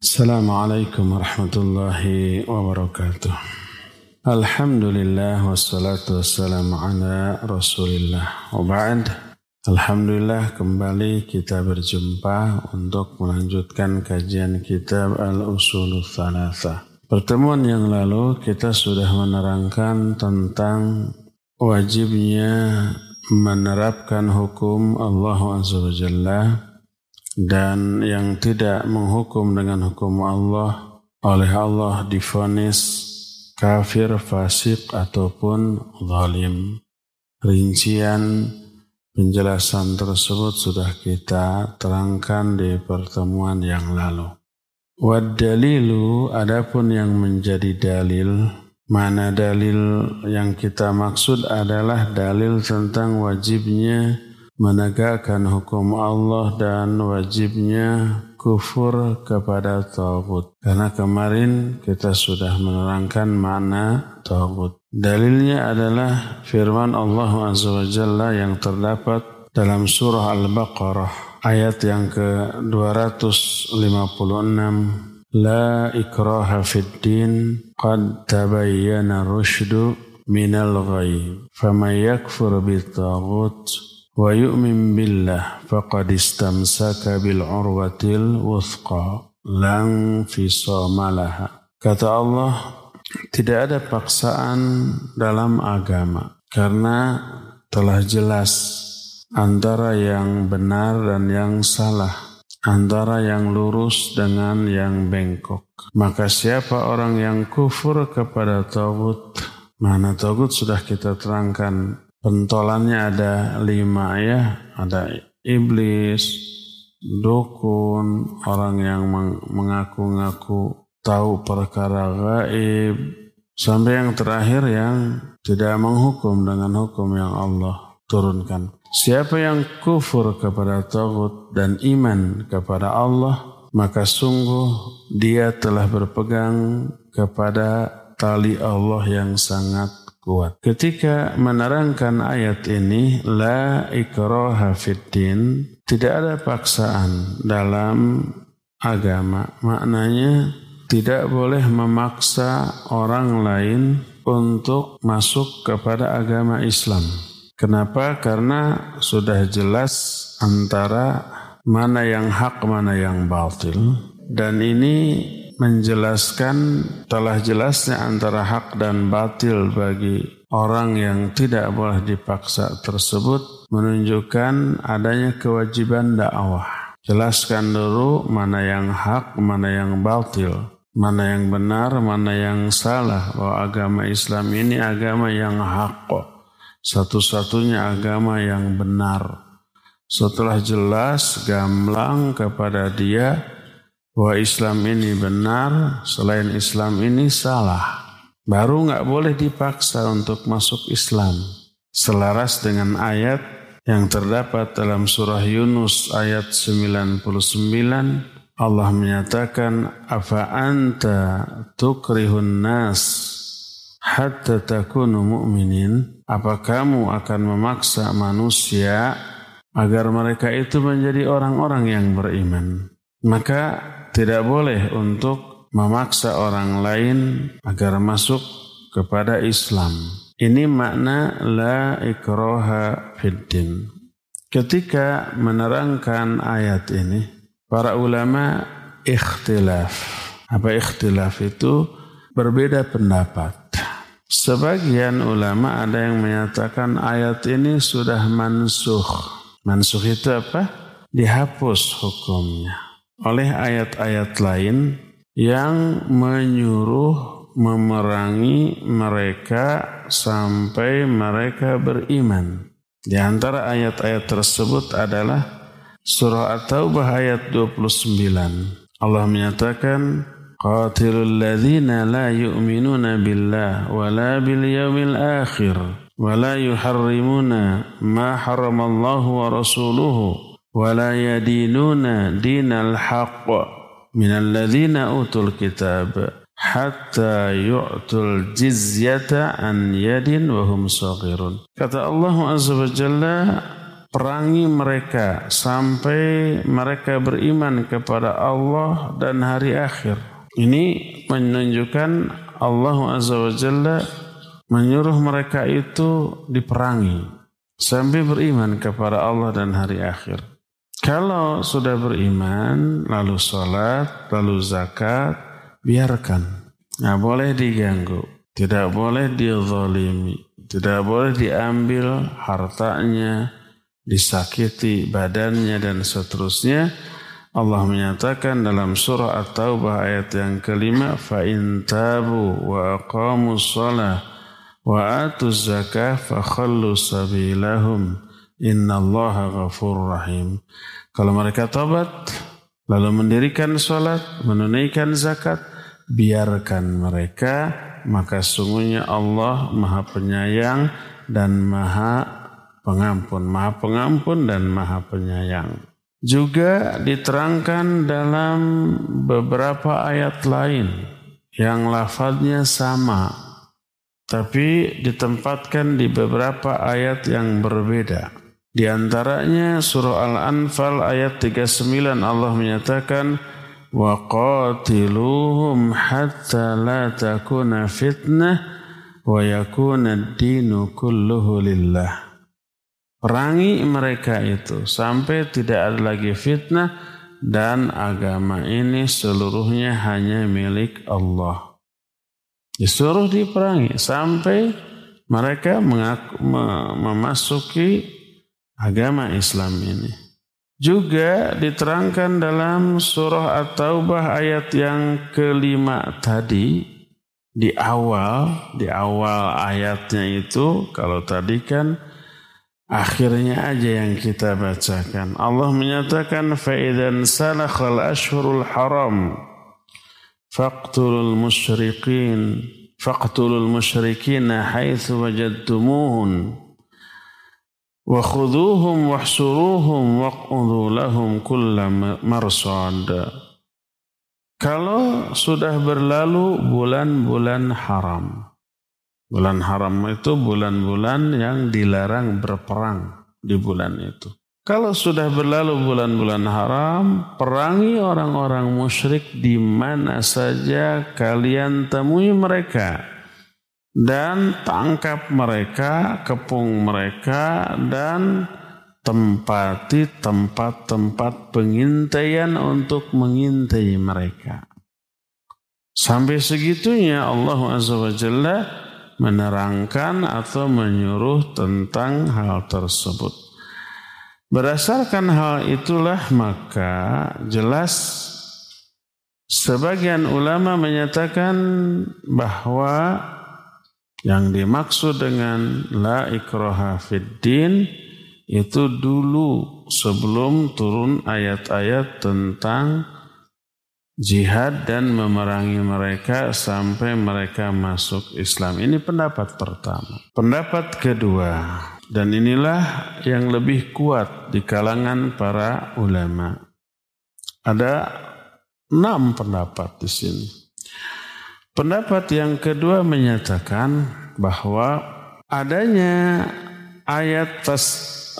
Assalamualaikum warahmatullahi wabarakatuh. Alhamdulillah wassalatu wassalamu ala rasulillah. Wa ba'd. Alhamdulillah kembali kita berjumpa untuk melanjutkan kajian kitab Al-Usul Thalatha. Pertemuan yang lalu kita sudah menerangkan tentang wajibnya menerapkan hukum Allah Azza wa Jalla dan yang tidak menghukum dengan hukum Allah oleh Allah difonis kafir, fasik, ataupun zalim. Rincian penjelasan tersebut sudah kita terangkan di pertemuan yang lalu. Wad dalilu adapun yang menjadi dalil mana dalil yang kita maksud adalah dalil tentang wajibnya menegakkan hukum Allah dan wajibnya kufur kepada Tauhud. Karena kemarin kita sudah menerangkan makna Tauhud. Dalilnya adalah firman Allah Azza yang terdapat dalam surah Al-Baqarah ayat yang ke-256 La ikraha fid din qad tabayyana rushdu minal ghayb faman yakfur bit wa yu'min billah faqad istamsaka bil urwatil wuthqa lang fisomalaha. Kata Allah, tidak ada paksaan dalam agama karena telah jelas antara yang benar dan yang salah, antara yang lurus dengan yang bengkok. Maka siapa orang yang kufur kepada Tauhid, mana Tauhid sudah kita terangkan pentolannya ada lima ya, ada iblis, dukun, orang yang mengaku-ngaku tahu perkara gaib, sampai yang terakhir yang tidak menghukum dengan hukum yang Allah turunkan. Siapa yang kufur kepada Tauhid dan iman kepada Allah, maka sungguh dia telah berpegang kepada tali Allah yang sangat kuat. Ketika menerangkan ayat ini, la ikraha fiddin, tidak ada paksaan dalam agama. Maknanya tidak boleh memaksa orang lain untuk masuk kepada agama Islam. Kenapa? Karena sudah jelas antara mana yang hak, mana yang batil. Dan ini menjelaskan telah jelasnya antara hak dan batil bagi orang yang tidak boleh dipaksa tersebut menunjukkan adanya kewajiban dakwah. Jelaskan dulu mana yang hak, mana yang batil, mana yang benar, mana yang salah. Bahwa agama Islam ini agama yang hak, satu-satunya agama yang benar. Setelah jelas gamblang kepada dia bahwa Islam ini benar, selain Islam ini salah. Baru nggak boleh dipaksa untuk masuk Islam. Selaras dengan ayat yang terdapat dalam surah Yunus ayat 99 Allah menyatakan afa anta tukrihun nas hatta takunu mu'minin apa kamu akan memaksa manusia agar mereka itu menjadi orang-orang yang beriman maka tidak boleh untuk memaksa orang lain agar masuk kepada Islam. Ini makna la ikroha fiddin. Ketika menerangkan ayat ini, para ulama ikhtilaf. Apa ikhtilaf itu? Berbeda pendapat. Sebagian ulama ada yang menyatakan ayat ini sudah mansuh. Mansuh itu apa? Dihapus hukumnya oleh ayat-ayat lain yang menyuruh memerangi mereka sampai mereka beriman. Di antara ayat-ayat tersebut adalah surah At-Taubah ayat 29. Allah menyatakan Qatilul ladzina la yu'minuna billah wa la bil yawmil akhir wa la yuharrimuna ma haramallahu wa rasuluhu ولا يدينون دين الحق من الذين أوتوا الكتاب hatta yu'tul jizyata an yadin wa hum saghirun. Kata Allah Azza wa Jalla, perangi mereka sampai mereka beriman kepada Allah dan hari akhir. Ini menunjukkan Allah Azza wa Jalla menyuruh mereka itu diperangi sampai beriman kepada Allah dan hari akhir. Kalau sudah beriman, lalu sholat, lalu zakat, biarkan. Nggak boleh diganggu. Tidak boleh dizalimi. Tidak boleh diambil hartanya, disakiti badannya dan seterusnya. Allah menyatakan dalam surah At-Taubah ayat yang kelima, فَإِن تَابُوا وَأَقَامُوا الصَّلَاةِ وَآتُوا الزَّكَاةَ فَخَلُّوا سَبِيلَهُمْ Inna Allah ghafur rahim. Kalau mereka tobat, lalu mendirikan sholat, menunaikan zakat, biarkan mereka, maka sungguhnya Allah maha penyayang dan maha pengampun. Maha pengampun dan maha penyayang. Juga diterangkan dalam beberapa ayat lain yang lafadznya sama, tapi ditempatkan di beberapa ayat yang berbeda. Di antaranya surah Al-Anfal ayat 39 Allah menyatakan wa qatiluhum hatta la takuna fitnah wa yakuna ad-dinu kulluhu lillah. Perangi mereka itu sampai tidak ada lagi fitnah dan agama ini seluruhnya hanya milik Allah. Disuruh diperangi sampai mereka mengaku, memasuki agama Islam ini. Juga diterangkan dalam surah At-Taubah ayat yang kelima tadi di awal di awal ayatnya itu kalau tadi kan akhirnya aja yang kita bacakan Allah menyatakan faidan salakhal ashhurul haram faqtulul musyrikin faqtulul musyrikin haitsu wajadtumuhun marsad. Kalau sudah berlalu bulan-bulan haram. Bulan haram itu bulan-bulan yang dilarang berperang di bulan itu. Kalau sudah berlalu bulan-bulan haram, perangi orang-orang musyrik di mana saja kalian temui mereka dan tangkap mereka, kepung mereka dan tempati tempat-tempat pengintaian untuk mengintai mereka. Sampai segitunya Allah Azza wa Jalla menerangkan atau menyuruh tentang hal tersebut. Berdasarkan hal itulah maka jelas sebagian ulama menyatakan bahwa yang dimaksud dengan la ikraha fiddin itu dulu sebelum turun ayat-ayat tentang jihad dan memerangi mereka sampai mereka masuk Islam. Ini pendapat pertama. Pendapat kedua, dan inilah yang lebih kuat di kalangan para ulama. Ada enam pendapat di sini. Pendapat yang kedua menyatakan bahwa adanya ayat tas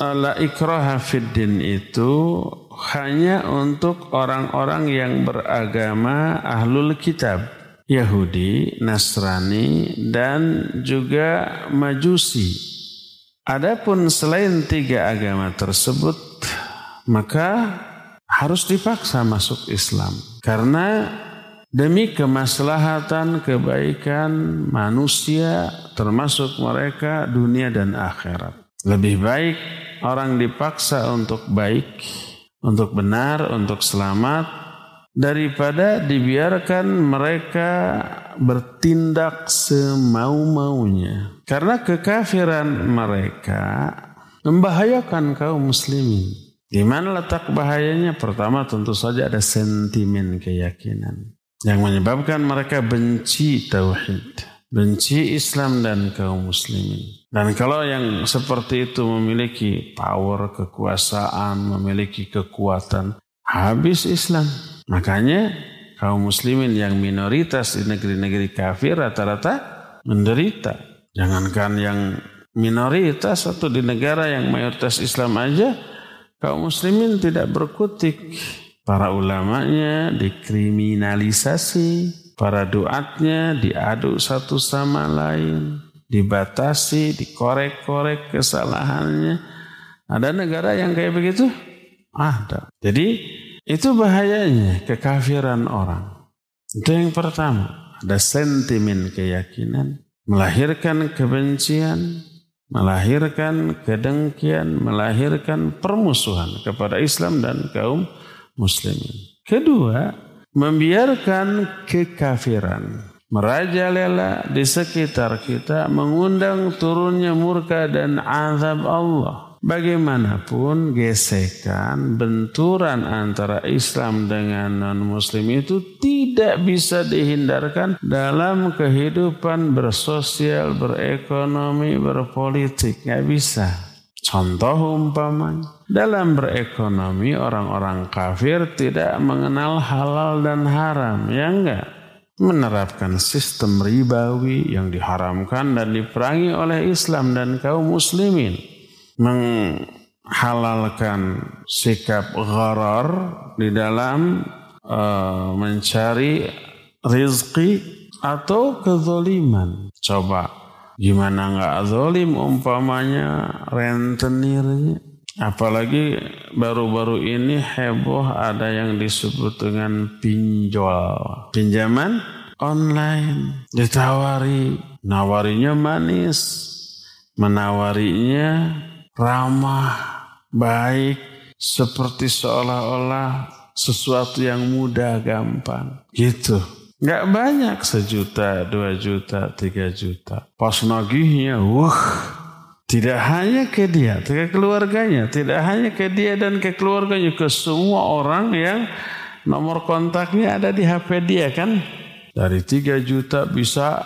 la ikraha fiddin itu hanya untuk orang-orang yang beragama ahlul kitab Yahudi, Nasrani dan juga Majusi. Adapun selain tiga agama tersebut maka harus dipaksa masuk Islam karena demi kemaslahatan kebaikan manusia termasuk mereka dunia dan akhirat. Lebih baik orang dipaksa untuk baik, untuk benar, untuk selamat daripada dibiarkan mereka bertindak semau-maunya. Karena kekafiran mereka membahayakan kaum muslimin. Di mana letak bahayanya? Pertama tentu saja ada sentimen keyakinan yang menyebabkan mereka benci tauhid, benci Islam dan kaum muslimin. Dan kalau yang seperti itu memiliki power, kekuasaan, memiliki kekuatan, habis Islam. Makanya kaum muslimin yang minoritas di negeri-negeri kafir rata-rata menderita. Jangankan yang minoritas atau di negara yang mayoritas Islam aja kaum muslimin tidak berkutik. Para ulamanya dikriminalisasi, para duatnya diaduk satu sama lain, dibatasi, dikorek-korek kesalahannya. Ada negara yang kayak begitu? Ada. Jadi itu bahayanya kekafiran orang. Itu yang pertama. Ada sentimen keyakinan, melahirkan kebencian, melahirkan kedengkian, melahirkan permusuhan kepada Islam dan kaum muslimin. Kedua, membiarkan kekafiran merajalela di sekitar kita mengundang turunnya murka dan azab Allah. Bagaimanapun gesekan, benturan antara Islam dengan non-Muslim itu tidak bisa dihindarkan dalam kehidupan bersosial, berekonomi, berpolitik. Nggak bisa. Contoh umpamanya, dalam berekonomi orang-orang kafir tidak mengenal halal dan haram, ya enggak? Menerapkan sistem ribawi yang diharamkan dan diperangi oleh Islam dan kaum muslimin menghalalkan sikap gharar di dalam uh, mencari rizki atau kezoliman. Coba gimana nggak zolim umpamanya rentenirnya. Apalagi baru-baru ini heboh ada yang disebut dengan pinjol. Pinjaman online. Ditawari. Nawarinya manis. Menawarinya ramah, baik, seperti seolah-olah sesuatu yang mudah, gampang. Gitu. Nggak banyak sejuta, dua juta, tiga juta. Pas nagihnya, wah, tidak hanya ke dia, ke keluarganya, tidak hanya ke dia dan ke keluarganya, ke semua orang yang nomor kontaknya ada di HP dia kan. Dari tiga juta bisa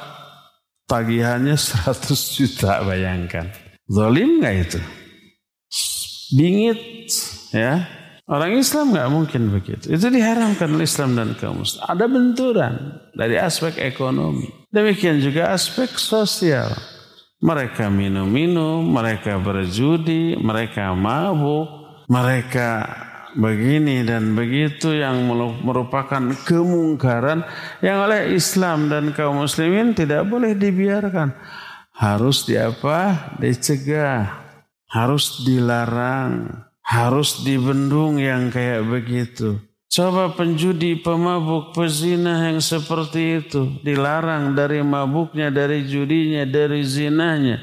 tagihannya 100 juta bayangkan. Zolim nggak itu? Bingit ya. Orang Islam nggak mungkin begitu. Itu diharamkan oleh Islam dan kaum muslim. Ada benturan dari aspek ekonomi. Demikian juga aspek sosial. Mereka minum-minum, mereka berjudi, mereka mabuk, mereka begini dan begitu yang merupakan kemungkaran yang oleh Islam dan kaum muslimin tidak boleh dibiarkan harus diapa? Dicegah, harus dilarang, harus dibendung yang kayak begitu. Coba penjudi, pemabuk, pezina yang seperti itu dilarang dari mabuknya, dari judinya, dari zinanya.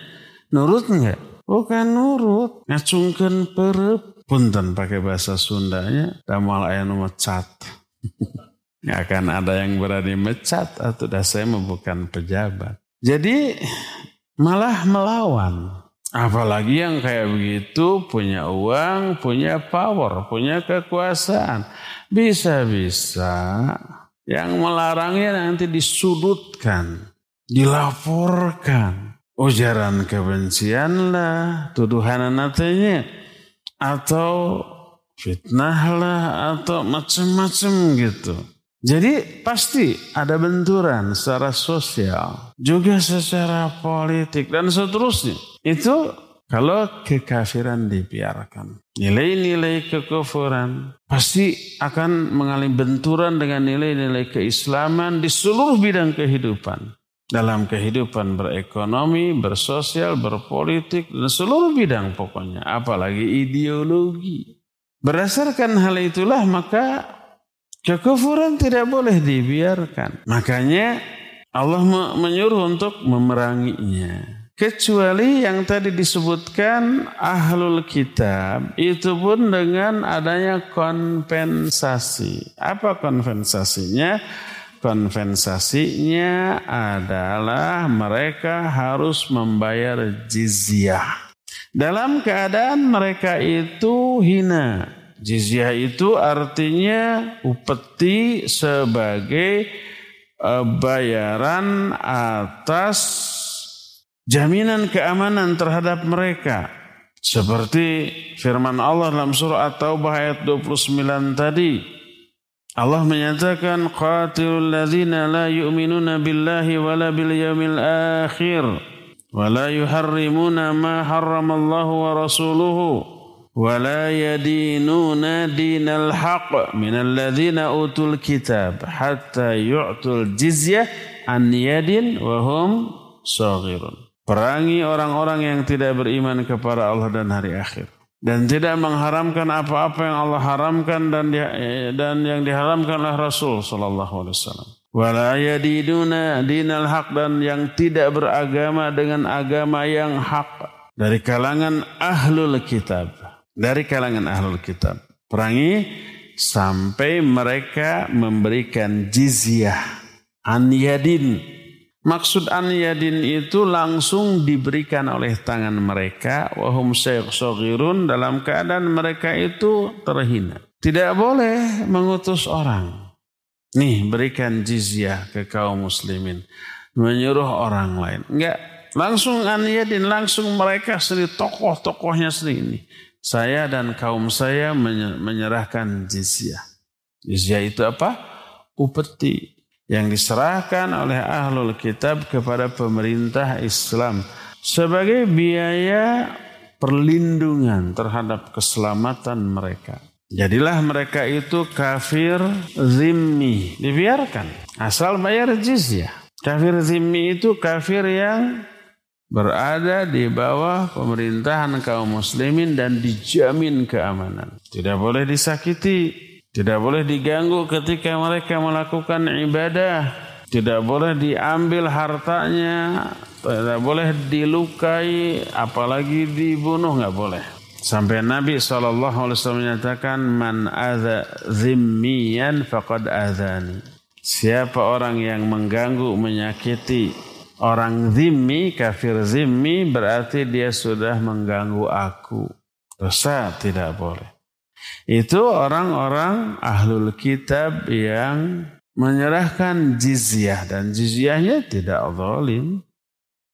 Nurut nggak? Bukan nurut. Ngacungkan perep. Punten pakai bahasa Sundanya. Damal ayah mecat. Nggak akan ada yang berani mecat atau dah bukan pejabat. Jadi malah melawan. Apalagi yang kayak begitu punya uang, punya power, punya kekuasaan. Bisa-bisa yang melarangnya nanti disudutkan, dilaporkan. Ujaran kebencian lah, tuduhan nantinya. Atau fitnah lah, atau macam-macam gitu. Jadi pasti ada benturan secara sosial, juga secara politik dan seterusnya. Itu kalau kekafiran dibiarkan. Nilai-nilai kekufuran pasti akan mengalami benturan dengan nilai-nilai keislaman di seluruh bidang kehidupan. Dalam kehidupan berekonomi, bersosial, berpolitik, dan seluruh bidang pokoknya. Apalagi ideologi. Berdasarkan hal itulah maka Kekufuran tidak boleh dibiarkan. Makanya Allah menyuruh untuk memeranginya. Kecuali yang tadi disebutkan ahlul kitab itu pun dengan adanya kompensasi. Apa kompensasinya? Kompensasinya adalah mereka harus membayar jizyah. Dalam keadaan mereka itu hina, Jizyah itu artinya upeti sebagai bayaran atas jaminan keamanan terhadap mereka. Seperti firman Allah dalam surah At-Taubah ayat 29 tadi. Allah menyatakan qatilul ladzina la yu'minuna billahi wala bil yawmil akhir wala yuharrimuna ma harramallahu wa rasuluhu ولا يدينون دين الحق من الذين أوتوا الكتاب حتى يعطوا الجزية عن يد وهم صاغرون Perangi orang-orang yang tidak beriman kepada Allah dan hari akhir dan tidak mengharamkan apa-apa yang Allah haramkan dan di, dan yang diharamkan oleh Rasul sallallahu alaihi wasallam. Wala yadiduna dinal haq dan yang tidak beragama dengan agama yang hak dari kalangan ahlul kitab. Dari kalangan ahlul kitab. Perangi sampai mereka memberikan jizyah an yadin Maksud an yadin itu langsung diberikan oleh tangan mereka wahum sogirun dalam keadaan mereka itu terhina. Tidak boleh mengutus orang. Nih berikan jizyah ke kaum muslimin. Menyuruh orang lain. Enggak. Langsung an yadin. Langsung mereka sendiri. Tokoh-tokohnya sendiri. Saya dan kaum saya menyerahkan jizyah. Jizyah itu apa? Upeti yang diserahkan oleh ahlul kitab kepada pemerintah Islam sebagai biaya perlindungan terhadap keselamatan mereka. Jadilah mereka itu kafir zimmi. Dibiarkan. Asal bayar jizyah. Kafir zimmi itu kafir yang berada di bawah pemerintahan kaum muslimin dan dijamin keamanan. Tidak boleh disakiti, tidak boleh diganggu ketika mereka melakukan ibadah. Tidak boleh diambil hartanya. Tidak boleh dilukai. Apalagi dibunuh. nggak boleh. Sampai Nabi SAW menyatakan. Man adha zimmiyan faqad adhani. Siapa orang yang mengganggu, menyakiti orang zimmi, kafir zimmi, berarti dia sudah mengganggu aku. Dosa tidak boleh. Itu orang-orang ahlul kitab yang menyerahkan jizyah dan jizyahnya tidak zalim.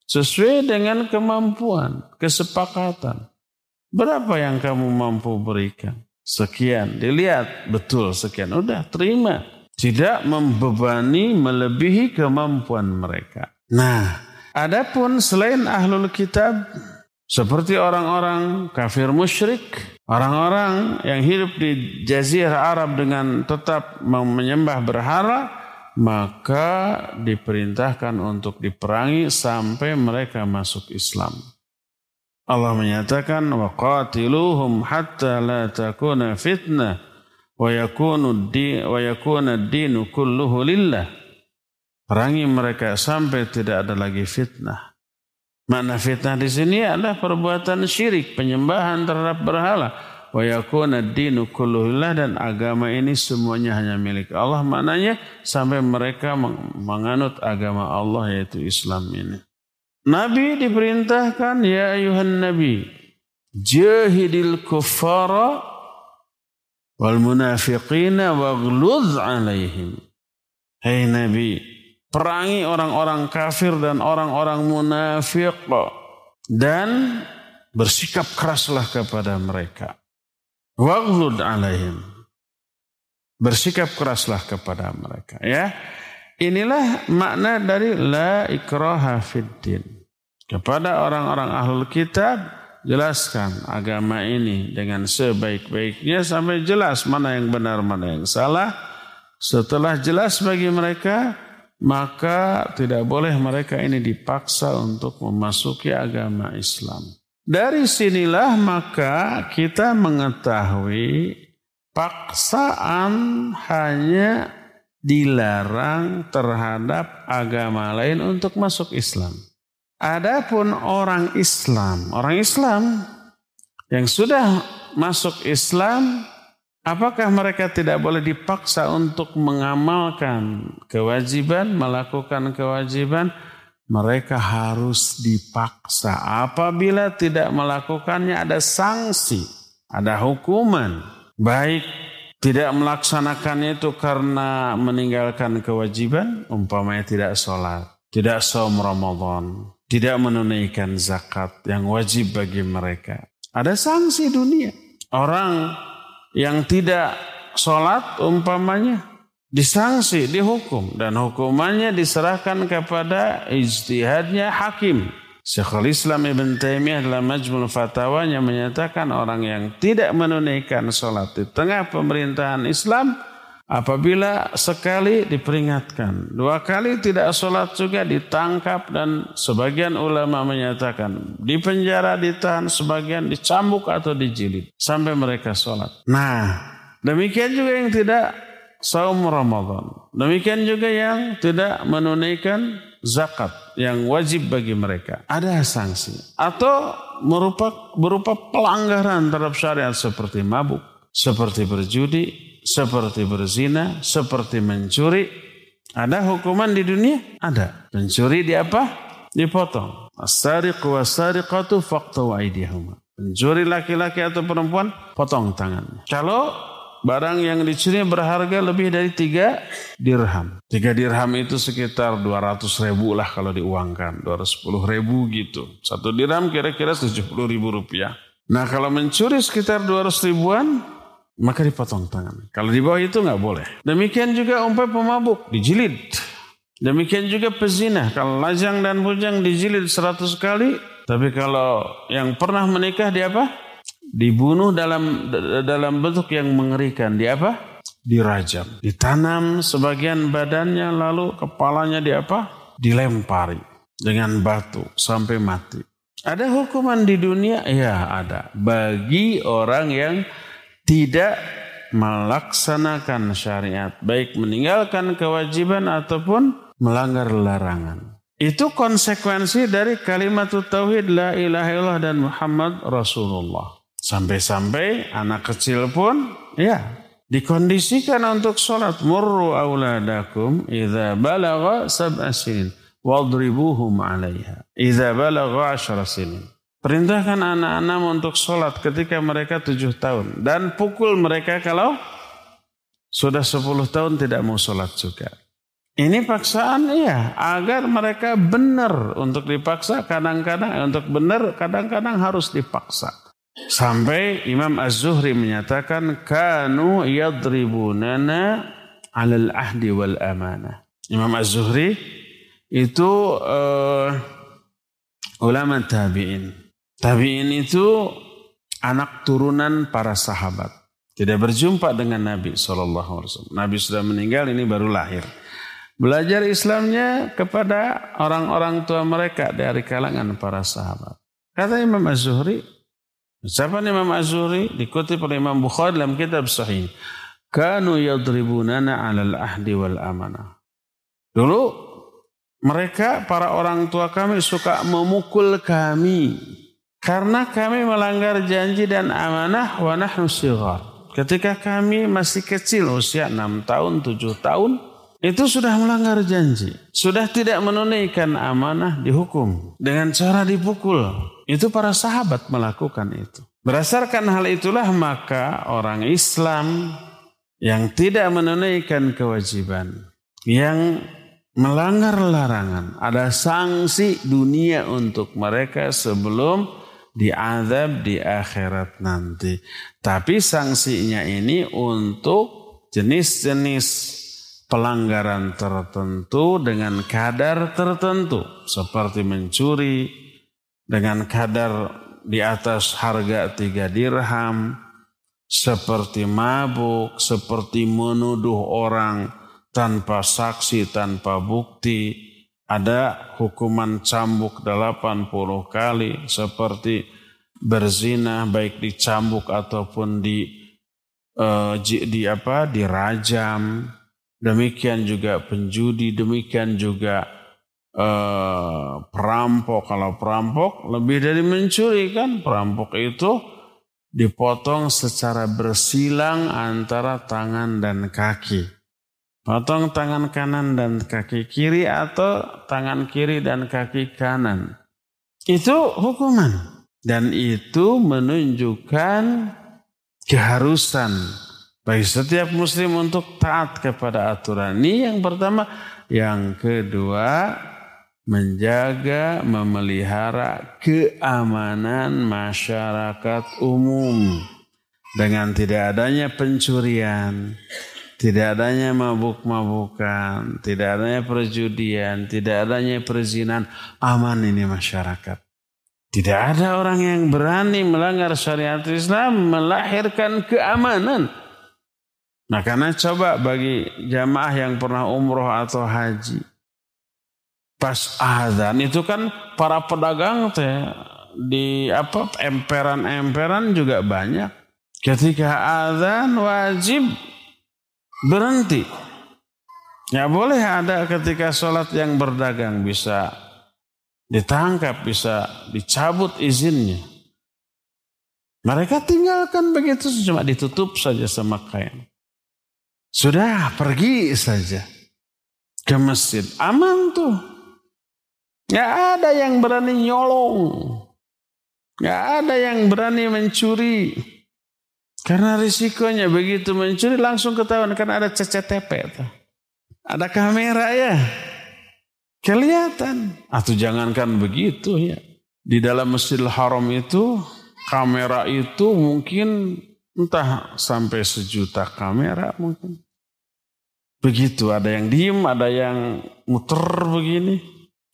Sesuai dengan kemampuan, kesepakatan. Berapa yang kamu mampu berikan? Sekian. Dilihat, betul sekian. Udah, terima. Tidak membebani melebihi kemampuan mereka. Nah, adapun selain ahlul kitab, seperti orang-orang kafir musyrik, orang-orang yang hidup di jazirah Arab dengan tetap menyembah berhala, maka diperintahkan untuk diperangi sampai mereka masuk Islam. Allah menyatakan waqatiluhum hatta la takuna fitnah wa yakunu di wa yakuna dinu kulluhu lillah. Perangi mereka sampai tidak ada lagi fitnah Makna fitnah di sini adalah perbuatan syirik, penyembahan terhadap berhala. Wa yakuna dinu kulluhillah dan agama ini semuanya hanya milik Allah. Maknanya sampai mereka menganut agama Allah yaitu Islam ini. Nabi diperintahkan ya ayuhan nabi jahidil kuffara wal munafiqina waghluz alaihim. Hai hey Nabi, perangi orang-orang kafir dan orang-orang munafik dan bersikap keraslah kepada mereka. Waghlud alaihim. Bersikap keraslah kepada mereka ya. Inilah makna dari la ikraha fiddin. Kepada orang-orang ahlul kitab jelaskan agama ini dengan sebaik-baiknya sampai jelas mana yang benar mana yang salah. Setelah jelas bagi mereka, maka tidak boleh mereka ini dipaksa untuk memasuki agama Islam. Dari sinilah maka kita mengetahui paksaan hanya dilarang terhadap agama lain untuk masuk Islam. Adapun orang Islam, orang Islam yang sudah masuk Islam Apakah mereka tidak boleh dipaksa untuk mengamalkan kewajiban, melakukan kewajiban? Mereka harus dipaksa. Apabila tidak melakukannya ada sanksi, ada hukuman. Baik tidak melaksanakannya itu karena meninggalkan kewajiban, umpamanya tidak sholat, tidak saum Ramadan, tidak menunaikan zakat yang wajib bagi mereka. Ada sanksi dunia. Orang yang tidak sholat umpamanya disangsi, dihukum dan hukumannya diserahkan kepada ijtihadnya hakim. Syekhul Islam Ibn Taimiyah dalam Majmul Fatwanya menyatakan orang yang tidak menunaikan sholat di tengah pemerintahan Islam apabila sekali diperingatkan, dua kali tidak sholat juga ditangkap dan sebagian ulama menyatakan di penjara ditahan, sebagian dicambuk atau dijilid sampai mereka sholat. Nah, demikian juga yang tidak saum Ramadan. Demikian juga yang tidak menunaikan zakat yang wajib bagi mereka. Ada sanksi atau merupa, berupa pelanggaran terhadap syariat seperti mabuk, seperti berjudi, seperti berzina, seperti mencuri. Ada hukuman di dunia? Ada. Mencuri di apa? Dipotong. As-sariq wa sariqatu faqtu aydihuma. Pencuri laki-laki atau perempuan potong tangannya. Kalau barang yang dicuri berharga lebih dari tiga dirham. Tiga dirham itu sekitar 200 ribu lah kalau diuangkan. 210 ribu gitu. Satu dirham kira-kira 70 ribu rupiah. Nah kalau mencuri sekitar 200 ribuan, maka dipotong tangan. Kalau di bawah itu nggak boleh. Demikian juga umpah pemabuk, dijilid. Demikian juga pezina. Kalau lajang dan bujang dijilid 100 kali. Tapi kalau yang pernah menikah di apa? dibunuh dalam dalam bentuk yang mengerikan. Di apa? Dirajam. Ditanam sebagian badannya lalu kepalanya di apa? Dilempari dengan batu sampai mati. Ada hukuman di dunia? Ya ada. Bagi orang yang tidak melaksanakan syariat. Baik meninggalkan kewajiban ataupun melanggar larangan. Itu konsekuensi dari kalimat tauhid la ilaha illallah dan Muhammad Rasulullah. Sampai-sampai anak kecil pun ya dikondisikan untuk sholat. Murru auladakum idza balagha sab'a sinin wadribuhum 'alaiha idza balagha sinin. Perintahkan anak-anak untuk sholat ketika mereka tujuh tahun. Dan pukul mereka kalau sudah sepuluh tahun tidak mau sholat juga. Ini paksaan iya agar mereka benar untuk dipaksa kadang-kadang untuk benar kadang-kadang harus dipaksa. Sampai Imam Az-Zuhri menyatakan kanu yadribunana alal ahdi wal amanah. Imam Az-Zuhri itu uh, ulama tabi'in. Tabi'in itu anak turunan para sahabat. Tidak berjumpa dengan Nabi SAW. Nabi sudah meninggal, ini baru lahir. Belajar Islamnya kepada orang-orang tua mereka dari kalangan para sahabat. Kata Imam Az-Zuhri, Ucapan Imam Azuri dikutip oleh Imam Bukhari dalam kitab Sahih. Kanu yadribunana alal ahdi wal amanah. Dulu mereka para orang tua kami suka memukul kami karena kami melanggar janji dan amanah wa nahnu Ketika kami masih kecil usia 6 tahun, 7 tahun, itu sudah melanggar janji. Sudah tidak menunaikan amanah dihukum. Dengan cara dipukul. Itu para sahabat melakukan itu. Berdasarkan hal itulah maka orang Islam yang tidak menunaikan kewajiban. Yang melanggar larangan. Ada sanksi dunia untuk mereka sebelum diadab di akhirat nanti. Tapi sanksinya ini untuk jenis-jenis pelanggaran tertentu dengan kadar tertentu. Seperti mencuri dengan kadar di atas harga tiga dirham. Seperti mabuk seperti menuduh orang tanpa saksi tanpa bukti ada hukuman cambuk 80 kali seperti berzina baik dicambuk ataupun di uh, di apa dirajam demikian juga penjudi, demikian juga eh, perampok. Kalau perampok lebih dari mencuri kan, perampok itu dipotong secara bersilang antara tangan dan kaki. Potong tangan kanan dan kaki kiri atau tangan kiri dan kaki kanan. Itu hukuman. Dan itu menunjukkan keharusan bagi setiap muslim untuk taat kepada aturan. Ini yang pertama. Yang kedua, menjaga, memelihara keamanan masyarakat umum. Dengan tidak adanya pencurian, tidak adanya mabuk-mabukan, tidak adanya perjudian, tidak adanya perzinan, aman ini masyarakat. Tidak ada orang yang berani melanggar syariat Islam melahirkan keamanan. Nah karena coba bagi jamaah yang pernah umroh atau haji. Pas azan itu kan para pedagang teh di apa emperan-emperan juga banyak. Ketika azan wajib berhenti. Ya boleh ada ketika sholat yang berdagang bisa ditangkap, bisa dicabut izinnya. Mereka tinggalkan begitu cuma ditutup saja sama kain. Sudah pergi saja ke masjid. Aman tuh. Gak ada yang berani nyolong. Gak ada yang berani mencuri. Karena risikonya begitu mencuri langsung ketahuan karena ada CCTV. Ada kamera ya. Kelihatan. Atau jangankan begitu ya. Di dalam Masjidil Haram itu kamera itu mungkin entah sampai sejuta kamera mungkin. Begitu ada yang diem, ada yang muter begini.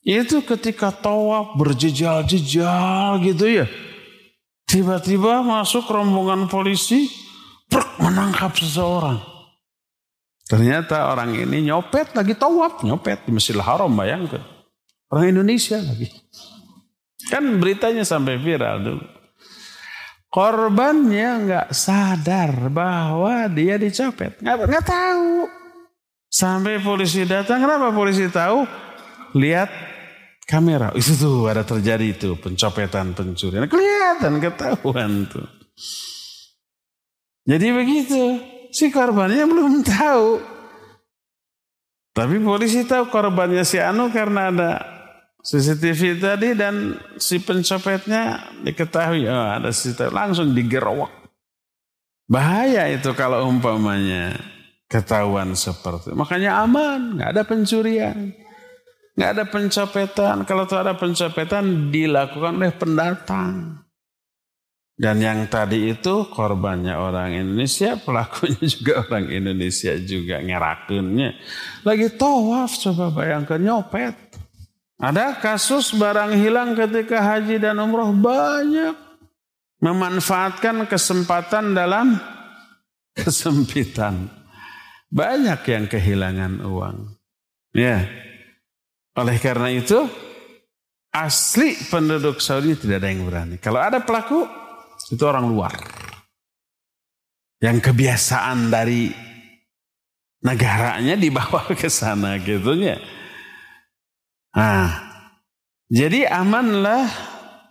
Itu ketika tawaf berjejal-jejal gitu ya. Tiba-tiba masuk rombongan polisi, prek, menangkap seseorang. Ternyata orang ini nyopet lagi tawaf, nyopet di Masjidil Haram bayangkan. Orang Indonesia lagi. Kan beritanya sampai viral dulu. Korbannya nggak sadar bahwa dia dicopet. Nggak tahu. Sampai polisi datang, kenapa polisi tahu? Lihat kamera. Itu tuh ada terjadi itu pencopetan pencurian. Kelihatan ketahuan tuh. Jadi begitu. Si korbannya belum tahu. Tapi polisi tahu korbannya si Anu karena ada CCTV tadi dan si pencopetnya diketahui oh, ada CCTV langsung digerowak. Bahaya itu kalau umpamanya ketahuan seperti itu. Makanya aman, nggak ada pencurian. Nggak ada pencopetan. Kalau tuh ada pencopetan dilakukan oleh pendatang. Dan yang tadi itu korbannya orang Indonesia, pelakunya juga orang Indonesia juga ngerakunnya. Lagi tawaf coba bayangkan nyopet. Ada kasus barang hilang ketika haji dan umroh banyak. Memanfaatkan kesempatan dalam kesempitan. Banyak yang kehilangan uang. Ya, oleh karena itu, asli penduduk Saudi tidak ada yang berani. Kalau ada pelaku, itu orang luar. Yang kebiasaan dari negaranya dibawa ke sana gitu ya. Nah, jadi amanlah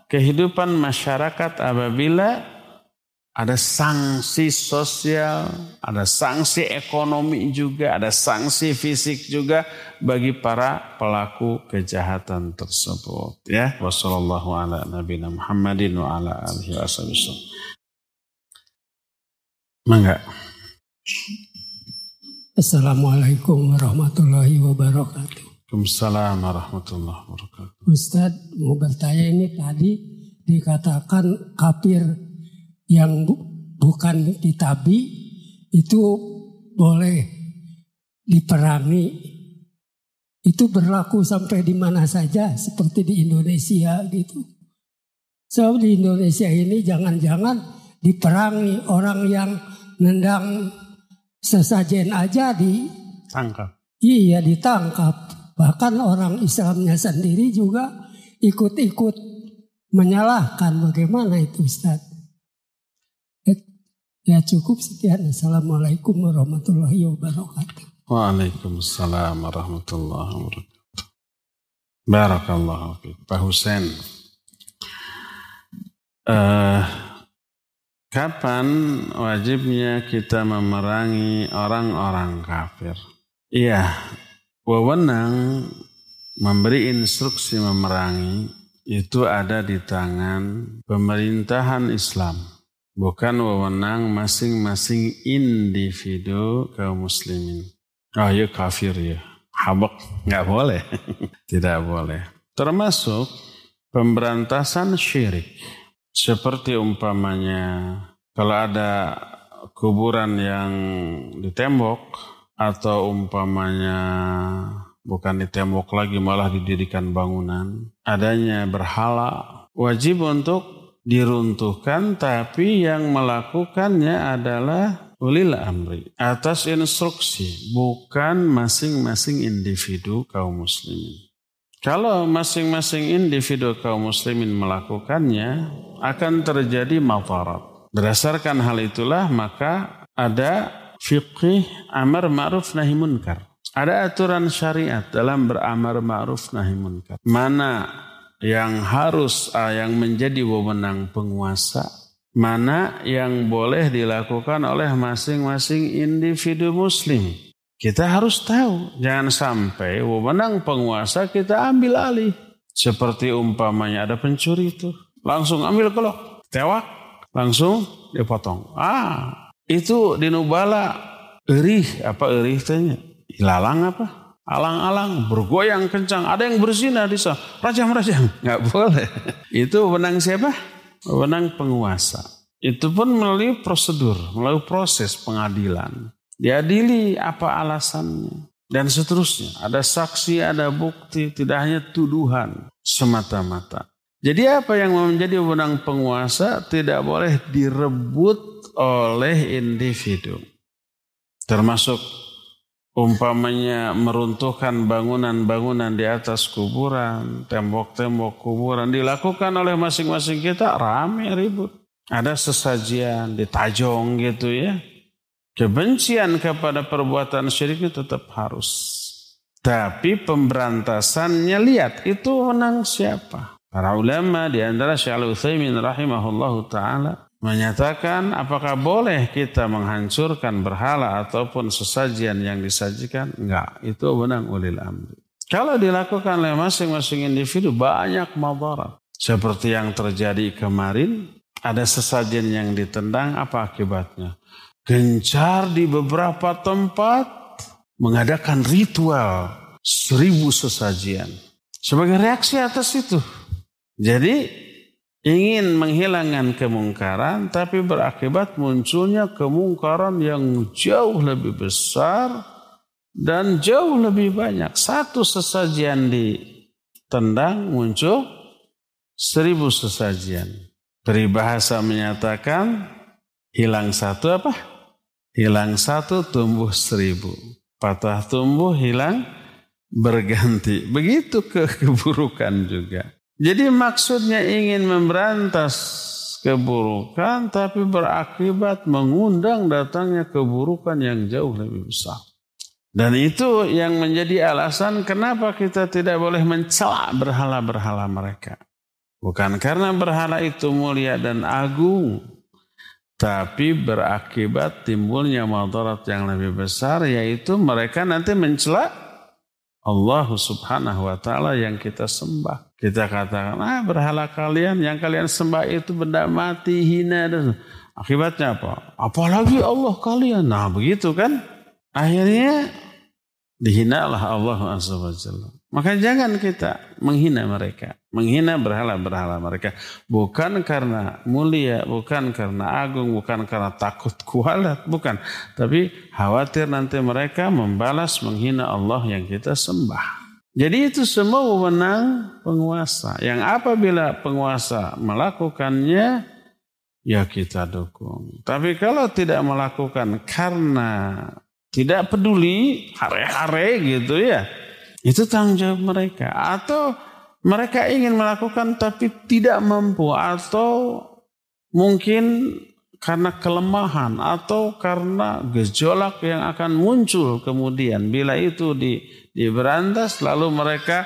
kehidupan masyarakat apabila ada sanksi sosial, ada sanksi ekonomi juga, ada sanksi fisik juga bagi para pelaku kejahatan tersebut. Ya, wassalamualaikum ala nabiyina Muhammadin wa ala alihi wasallam. Mangga. Assalamualaikum warahmatullahi wabarakatuh. Waalaikumsalam warahmatullahi wabarakatuh. Ustadz mau bertanya ini tadi dikatakan kafir yang bu bukan kitabi itu boleh diperangi. Itu berlaku sampai di mana saja seperti di Indonesia gitu. So di Indonesia ini jangan-jangan diperangi orang yang nendang sesajen aja ditangkap. Iya ditangkap. Bahkan orang Islamnya sendiri juga ikut-ikut menyalahkan bagaimana itu Ustaz. Ya cukup sekian. Assalamualaikum warahmatullahi wabarakatuh. Waalaikumsalam warahmatullahi wabarakatuh. Barakallahu fiik. Pak Husen. Uh, kapan wajibnya kita memerangi orang-orang kafir? Iya, wewenang memberi instruksi memerangi itu ada di tangan pemerintahan Islam bukan wewenang masing-masing individu kaum muslimin. Oh ya kafir ya, habak nggak boleh, tidak boleh. Termasuk pemberantasan syirik, seperti umpamanya kalau ada kuburan yang ditembok atau umpamanya bukan ditembok lagi malah didirikan bangunan, adanya berhala, wajib untuk diruntuhkan tapi yang melakukannya adalah ulil amri atas instruksi bukan masing-masing individu kaum muslimin. Kalau masing-masing individu kaum muslimin melakukannya akan terjadi madarat. Berdasarkan hal itulah maka ada fiqih amar ma'ruf nahi munkar. Ada aturan syariat dalam beramar ma'ruf nahi munkar. Mana yang harus ah, yang menjadi wewenang penguasa, mana yang boleh dilakukan oleh masing-masing individu muslim. Kita harus tahu, jangan sampai wewenang penguasa kita ambil alih. Seperti umpamanya ada pencuri itu, langsung ambil kelok, tewak, langsung dipotong. Ah, itu di Nubala erih apa erih tanya? Ilalang apa? Alang-alang bergoyang kencang. Ada yang berzina di sana. Rajam-rajam. Nggak boleh. Itu wewenang siapa? Wewenang penguasa. Itu pun melalui prosedur, melalui proses pengadilan. Diadili apa alasannya. Dan seterusnya. Ada saksi, ada bukti. Tidak hanya tuduhan semata-mata. Jadi apa yang menjadi wewenang penguasa tidak boleh direbut oleh individu. Termasuk umpamanya meruntuhkan bangunan-bangunan di atas kuburan, tembok-tembok kuburan dilakukan oleh masing-masing kita rame ribut. Ada sesajian ditajong gitu ya. Kebencian kepada perbuatan syirik itu tetap harus. Tapi pemberantasannya lihat itu menang siapa. Para ulama di antara Syekh Al-Utsaimin rahimahullahu taala menyatakan apakah boleh kita menghancurkan berhala ataupun sesajian yang disajikan? Enggak, itu benang ulil amri. Kalau dilakukan oleh masing-masing individu banyak madarat. Seperti yang terjadi kemarin, ada sesajian yang ditendang, apa akibatnya? gencar di beberapa tempat mengadakan ritual seribu sesajian. Sebagai reaksi atas itu. Jadi ingin menghilangkan kemungkaran tapi berakibat munculnya kemungkaran yang jauh lebih besar dan jauh lebih banyak. Satu sesajian ditendang muncul seribu sesajian. Peribahasa menyatakan hilang satu apa? Hilang satu tumbuh seribu. Patah tumbuh hilang berganti. Begitu ke keburukan juga. Jadi maksudnya ingin memberantas keburukan tapi berakibat mengundang datangnya keburukan yang jauh lebih besar. Dan itu yang menjadi alasan kenapa kita tidak boleh mencela berhala-berhala mereka. Bukan karena berhala itu mulia dan agung, tapi berakibat timbulnya madarat yang lebih besar yaitu mereka nanti mencela Allah subhanahu wa ta'ala yang kita sembah. Kita katakan, ah berhala kalian yang kalian sembah itu benda mati, hina. Dan akibatnya apa? Apalagi Allah kalian. Nah begitu kan. Akhirnya dihinalah Allah azza wa jalla. Maka jangan kita menghina mereka, menghina berhala-berhala mereka. Bukan karena mulia, bukan karena agung, bukan karena takut kualat, bukan. Tapi khawatir nanti mereka membalas menghina Allah yang kita sembah. Jadi itu semua wewenang penguasa. Yang apabila penguasa melakukannya, ya kita dukung. Tapi kalau tidak melakukan karena tidak peduli, hare-hare gitu ya, itu tanggung jawab mereka. Atau mereka ingin melakukan tapi tidak mampu. Atau mungkin karena kelemahan. Atau karena gejolak yang akan muncul kemudian. Bila itu di diberantas lalu mereka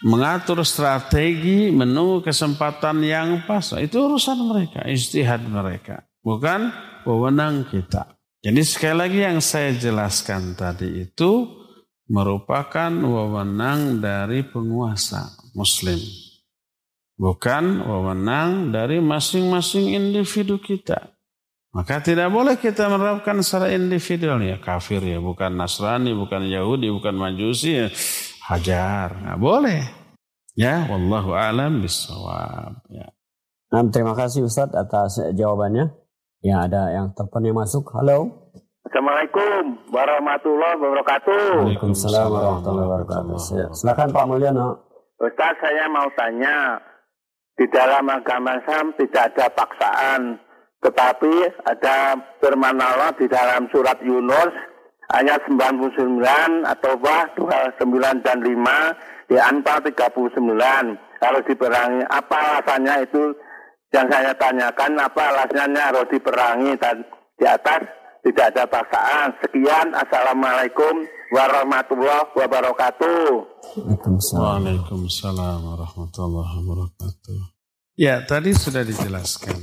mengatur strategi menunggu kesempatan yang pas. Itu urusan mereka istihad mereka. Bukan wewenang kita. Jadi sekali lagi yang saya jelaskan tadi itu merupakan wewenang dari penguasa muslim. Bukan wewenang dari masing-masing individu kita. Maka tidak boleh kita menerapkan secara individual ya kafir ya, bukan Nasrani, bukan Yahudi, bukan Majusi ya. Hajar, nggak boleh. Ya, wallahu alam bisawab. Ya. Nah, terima kasih Ustadz atas jawabannya. Ya, ada yang telepon masuk. Halo. Assalamualaikum warahmatullahi wabarakatuh. Waalaikumsalam warahmatullahi wabarakatuh. Silakan Pak Mulyono. Ustaz, saya mau tanya. Di dalam agama Islam tidak ada paksaan. Tetapi ada firman Allah di dalam surat Yunus ayat 99 atau bah 29 dan 5 di Anfal 39. Kalau diperangi apa alasannya itu yang saya tanyakan apa alasannya harus diperangi dan di atas tidak ada paksaan. Sekian, Assalamualaikum warahmatullahi wabarakatuh. Waalaikumsalam warahmatullahi wabarakatuh. Ya, tadi sudah dijelaskan.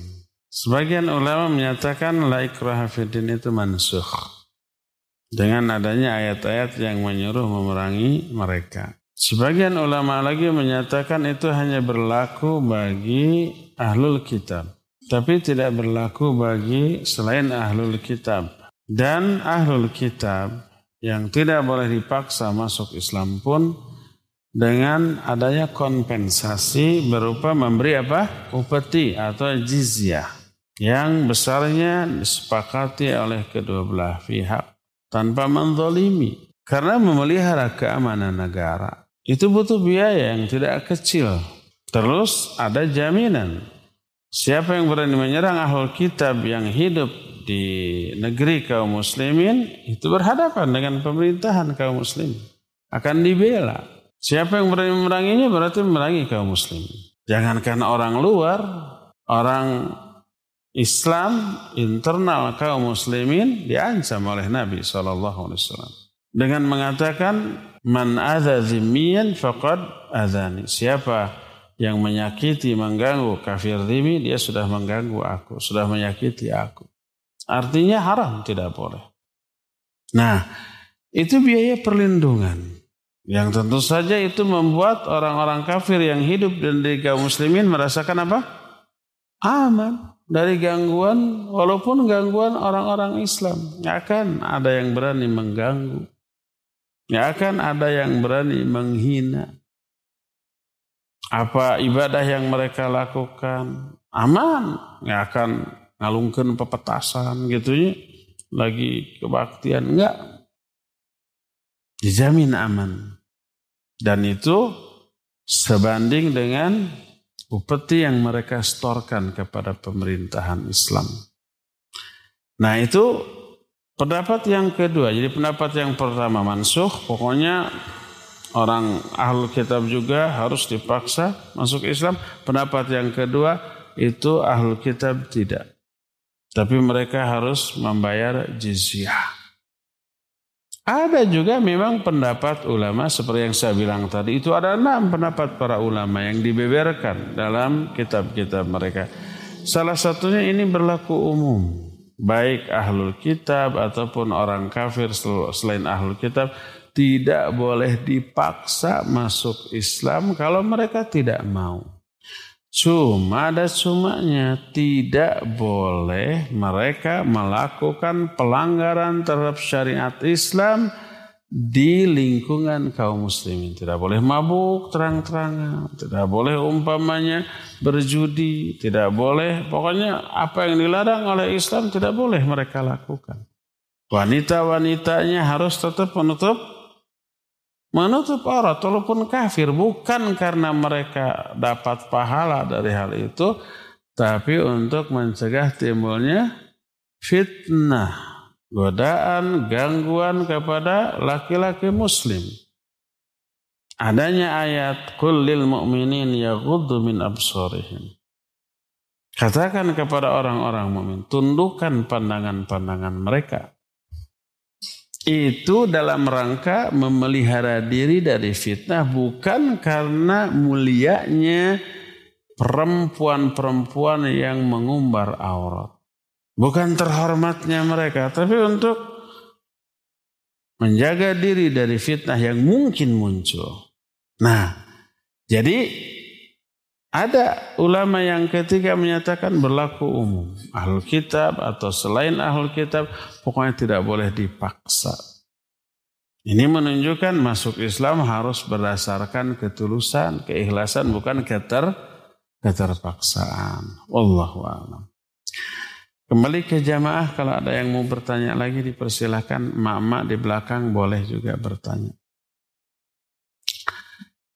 Sebagian ulama menyatakan la ikraha itu mansuh. Dengan adanya ayat-ayat yang menyuruh memerangi mereka. Sebagian ulama lagi menyatakan itu hanya berlaku bagi ahlul kitab tapi tidak berlaku bagi selain ahlul kitab. Dan ahlul kitab yang tidak boleh dipaksa masuk Islam pun dengan adanya kompensasi berupa memberi apa? Upeti atau jizyah yang besarnya disepakati oleh kedua belah pihak tanpa menzolimi. Karena memelihara keamanan negara itu butuh biaya yang tidak kecil. Terus ada jaminan Siapa yang berani menyerang ahlul kitab yang hidup di negeri kaum muslimin itu berhadapan dengan pemerintahan kaum muslim akan dibela. Siapa yang berani memeranginya berarti memerangi kaum muslim. Jangankan orang luar, orang Islam internal kaum muslimin diancam oleh Nabi SAW dengan mengatakan man adza zimmiyan faqad adani. Siapa yang menyakiti, mengganggu kafir dimi, dia sudah mengganggu aku, sudah menyakiti aku. Artinya haram, tidak boleh. Nah, itu biaya perlindungan. Yang tentu saja itu membuat orang-orang kafir yang hidup dan di kaum muslimin merasakan apa? Aman dari gangguan, walaupun gangguan orang-orang Islam. Nggak akan ada yang berani mengganggu. Nggak akan ada yang berani menghina apa ibadah yang mereka lakukan aman nggak akan ngalungkan pepetasan gitu ya lagi kebaktian enggak dijamin aman dan itu sebanding dengan upeti yang mereka setorkan kepada pemerintahan Islam. Nah itu pendapat yang kedua. Jadi pendapat yang pertama mansuh, pokoknya orang ahlul kitab juga harus dipaksa masuk Islam. Pendapat yang kedua itu ahlul kitab tidak. Tapi mereka harus membayar jizyah. Ada juga memang pendapat ulama seperti yang saya bilang tadi. Itu ada enam pendapat para ulama yang dibeberkan dalam kitab-kitab mereka. Salah satunya ini berlaku umum. Baik ahlul kitab ataupun orang kafir selain ahlul kitab tidak boleh dipaksa masuk Islam kalau mereka tidak mau. Cuma ada cumanya tidak boleh mereka melakukan pelanggaran terhadap syariat Islam di lingkungan kaum muslimin. Tidak boleh mabuk terang-terangan, tidak boleh umpamanya berjudi, tidak boleh pokoknya apa yang dilarang oleh Islam tidak boleh mereka lakukan. Wanita-wanitanya harus tetap menutup menutup aurat walaupun kafir bukan karena mereka dapat pahala dari hal itu tapi untuk mencegah timbulnya fitnah godaan gangguan kepada laki-laki muslim. Adanya ayat kullil mu'minin yaghuddu min absarihim. Katakan kepada orang-orang mukmin tundukkan pandangan-pandangan mereka itu dalam rangka memelihara diri dari fitnah bukan karena mulianya perempuan-perempuan yang mengumbar aurat. Bukan terhormatnya mereka, tapi untuk menjaga diri dari fitnah yang mungkin muncul. Nah, jadi ada ulama yang ketika menyatakan berlaku umum. Ahlul kitab atau selain ahlul kitab pokoknya tidak boleh dipaksa. Ini menunjukkan masuk Islam harus berdasarkan ketulusan, keikhlasan bukan keter keterpaksaan. Wallahu a'lam. Kembali ke jamaah kalau ada yang mau bertanya lagi dipersilahkan mak-mak di belakang boleh juga bertanya.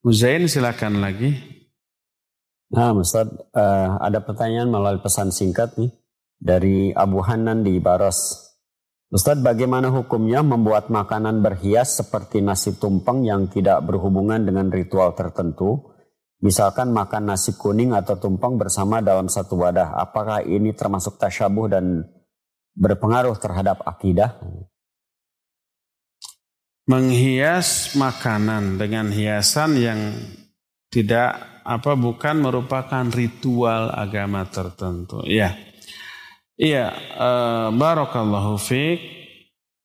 Muzain silakan lagi. Nah Ustaz, uh, ada pertanyaan melalui pesan singkat nih dari Abu Hanan di Baros. Ustadz, bagaimana hukumnya membuat makanan berhias seperti nasi tumpeng yang tidak berhubungan dengan ritual tertentu? Misalkan makan nasi kuning atau tumpeng bersama dalam satu wadah, apakah ini termasuk tasyabuh dan berpengaruh terhadap akidah? Menghias makanan dengan hiasan yang tidak apa bukan merupakan ritual agama tertentu. Ya. Iya, uh, barakallahu fiik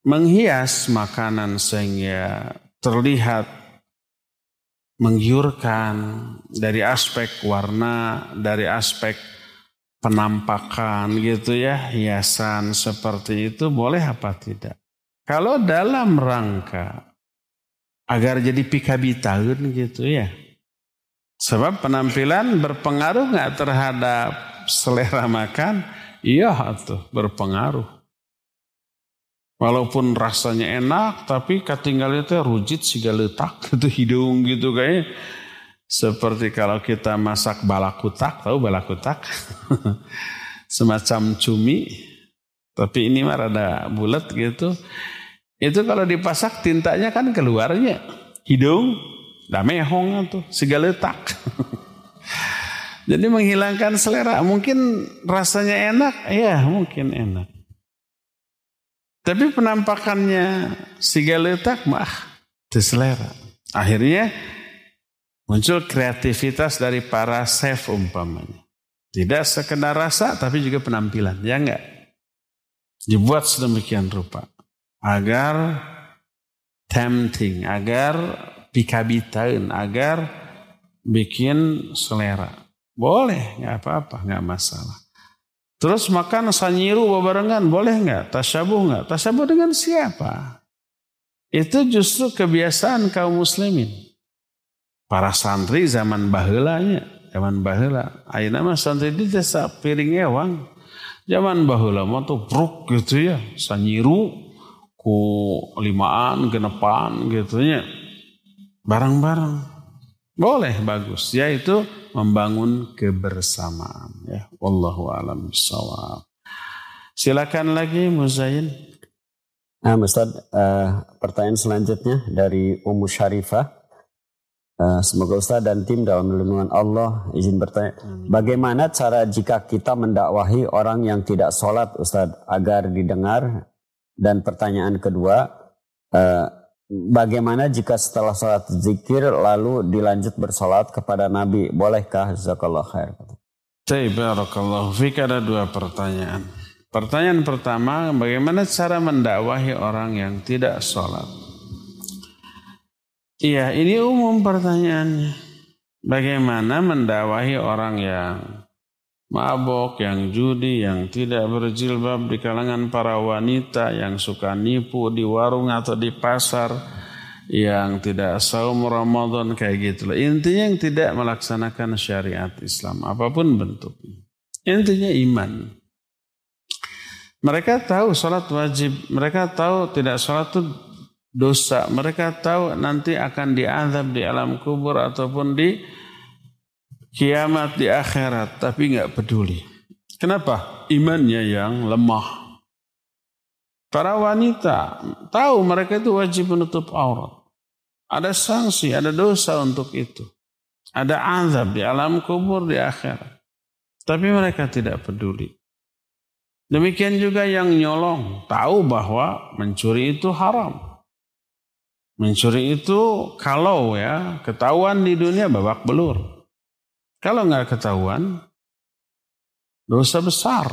menghias makanan sehingga terlihat menggiurkan dari aspek warna, dari aspek penampakan gitu ya, hiasan seperti itu boleh apa tidak? Kalau dalam rangka agar jadi pikabitaun gitu ya. Sebab penampilan berpengaruh nggak terhadap selera makan? Iya tuh berpengaruh. Walaupun rasanya enak, tapi ketinggalan itu rujit siga letak itu hidung gitu kayak seperti kalau kita masak balakutak, tahu balakutak? Semacam cumi, tapi ini mah rada bulat gitu. Itu kalau dipasak tintanya kan keluarnya hidung, damehong tuh siga letak. Jadi menghilangkan selera, mungkin rasanya enak, ya mungkin enak. Tapi penampakannya si galetak mah selera. Akhirnya muncul kreativitas dari para chef umpamanya. Tidak sekedar rasa tapi juga penampilan, ya enggak? Dibuat sedemikian rupa agar tempting, agar pikabitain, agar bikin selera. Boleh, nggak apa-apa, nggak masalah. Terus makan sanyiru barengan boleh nggak? Tasyabuh nggak? Tasyabuh dengan siapa? Itu justru kebiasaan kaum muslimin. Para santri zaman bahulanya, zaman bahula. Ayo mah santri di desa piring ewang. Zaman bahula mah tuh bruk gitu ya, sanyiru ku limaan, genepan gitu ya. Barang-barang. Boleh bagus. Yaitu membangun kebersamaan ya wallahu alam bisawab silakan lagi Muzain Nah, Ustaz, uh, pertanyaan selanjutnya dari Ummu Syarifah. Uh, semoga Ustaz dan tim dalam lindungan Allah izin bertanya, hmm. bagaimana cara jika kita mendakwahi orang yang tidak sholat Ustaz agar didengar? Dan pertanyaan kedua, uh, Bagaimana jika setelah sholat zikir lalu dilanjut bersolat kepada Nabi? Bolehkah? Jazakallah khair. Barakallahu fik ada dua pertanyaan. Pertanyaan pertama, bagaimana cara mendakwahi orang yang tidak sholat? Iya, ini umum pertanyaannya. Bagaimana mendakwahi orang yang mabok, yang judi, yang tidak berjilbab di kalangan para wanita, yang suka nipu di warung atau di pasar, yang tidak saum Ramadan kayak gitu. Intinya yang tidak melaksanakan syariat Islam apa pun bentuknya. Intinya iman. Mereka tahu sholat wajib, mereka tahu tidak sholat itu dosa, mereka tahu nanti akan diazab di alam kubur ataupun di kiamat di akhirat tapi nggak peduli. Kenapa? Imannya yang lemah. Para wanita tahu mereka itu wajib menutup aurat. Ada sanksi, ada dosa untuk itu. Ada azab di alam kubur di akhirat. Tapi mereka tidak peduli. Demikian juga yang nyolong tahu bahwa mencuri itu haram. Mencuri itu kalau ya ketahuan di dunia babak belur. Kalau nggak ketahuan, dosa besar.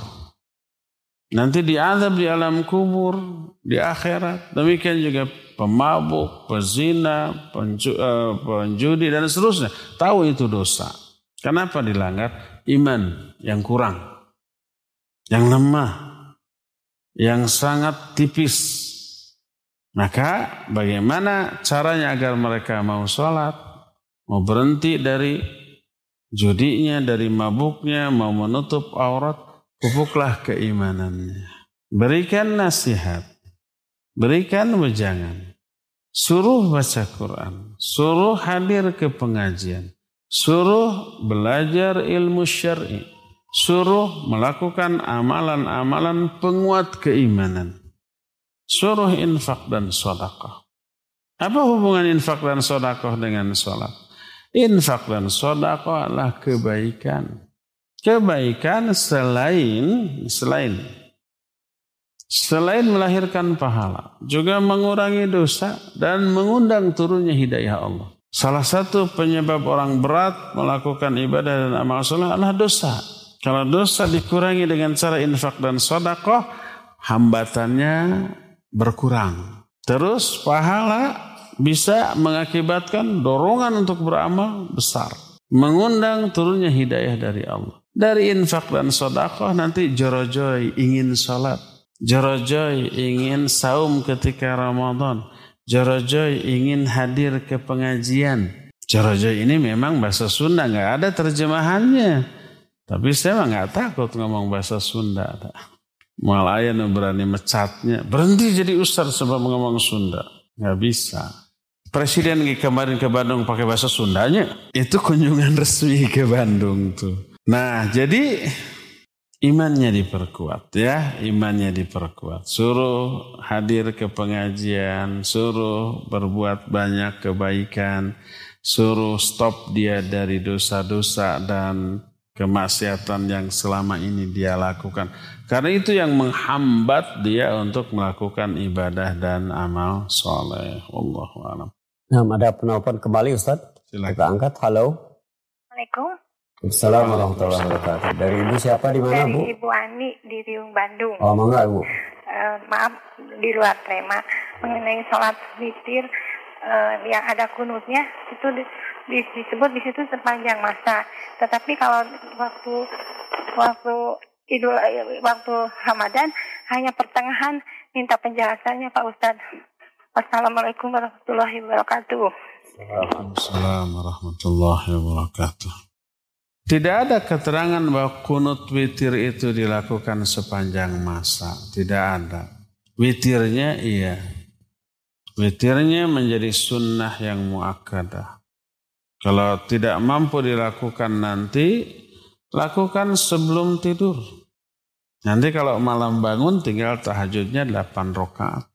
Nanti diadab di alam kubur, di akhirat. Demikian juga pemabuk, pezina, eh, penjudi, dan seterusnya. Tahu itu dosa. Kenapa dilanggar? Iman yang kurang. Yang lemah. Yang sangat tipis. Maka bagaimana caranya agar mereka mau sholat, mau berhenti dari judinya, dari mabuknya, mau menutup aurat, pupuklah keimanannya. Berikan nasihat, berikan wejangan. Suruh baca Quran, suruh hadir ke pengajian, suruh belajar ilmu syar'i, suruh melakukan amalan-amalan penguat keimanan, suruh infak dan sodakah. Apa hubungan infak dan sodakah dengan sholat? Infak dan sodakah adalah kebaikan. Kebaikan selain selain Selain melahirkan pahala, juga mengurangi dosa dan mengundang turunnya hidayah Allah. Salah satu penyebab orang berat melakukan ibadah dan amal soleh adalah dosa. Kalau dosa dikurangi dengan cara infak dan sodakoh, hambatannya berkurang. Terus pahala bisa mengakibatkan dorongan untuk beramal besar. Mengundang turunnya hidayah dari Allah. Dari infak dan sodakoh nanti jorojoy ingin sholat Jorojoy ingin saum ketika Ramadan. Jorojoy ingin hadir ke pengajian. Jorojoy ini memang bahasa Sunda, nggak ada terjemahannya. Tapi saya mah nggak takut ngomong bahasa Sunda. Malah berani mecatnya. Berhenti jadi ustaz sebab ngomong Sunda. Nggak bisa. Presiden kemarin ke Bandung pakai bahasa Sundanya. Itu kunjungan resmi ke Bandung tuh. Nah jadi imannya diperkuat ya, imannya diperkuat. Suruh hadir ke pengajian, suruh berbuat banyak kebaikan, suruh stop dia dari dosa-dosa dan kemaksiatan yang selama ini dia lakukan. Karena itu yang menghambat dia untuk melakukan ibadah dan amal soleh. Allahu a'lam. Nah, ada penelpon kembali Ustaz. Silakan. Kita angkat. Halo. Assalamualaikum. Assalamualaikum warahmatullahi wabarakatuh. Dari ibu siapa di mana bu? Ibu Ani di Riung Bandung. Oh mangga bu. Uh, maaf di luar tema mengenai sholat witir uh, yang ada kunutnya itu di, di, disebut di situ sepanjang masa. Tetapi kalau waktu waktu idul waktu Ramadan hanya pertengahan minta penjelasannya Pak Ustadz. Wassalamualaikum warahmatullahi wabarakatuh. Waalaikumsalam warahmatullahi wabarakatuh. Tidak ada keterangan bahwa kunut witir itu dilakukan sepanjang masa. Tidak ada. Witirnya iya. Witirnya menjadi sunnah yang muakkadah. Kalau tidak mampu dilakukan nanti, lakukan sebelum tidur. Nanti kalau malam bangun tinggal tahajudnya 8 rakaat.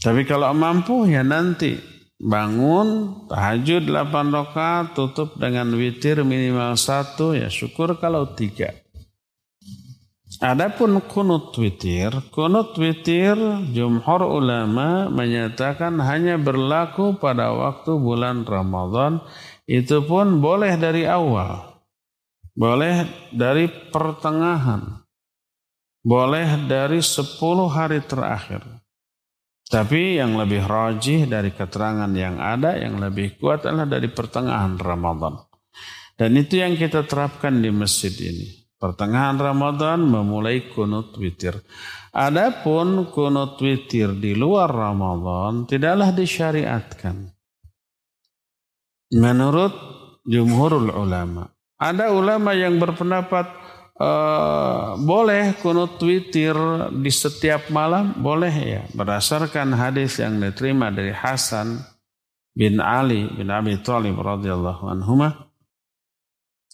Tapi kalau mampu ya nanti bangun tahajud 8 rakaat tutup dengan witir minimal satu ya syukur kalau tiga Adapun kunut witir, kunut witir jumhur ulama menyatakan hanya berlaku pada waktu bulan Ramadan, itu pun boleh dari awal. Boleh dari pertengahan. Boleh dari 10 hari terakhir. Tapi yang lebih rajih dari keterangan yang ada, yang lebih kuat adalah dari pertengahan Ramadan. Dan itu yang kita terapkan di masjid ini. Pertengahan Ramadan memulai kunut witir. Adapun kunut witir di luar Ramadan tidaklah disyariatkan. Menurut jumhurul ulama. Ada ulama yang berpendapat Uh, boleh kunut witir di setiap malam? Boleh ya. Berdasarkan hadis yang diterima dari Hasan bin Ali bin Abi Thalib radhiyallahu anhu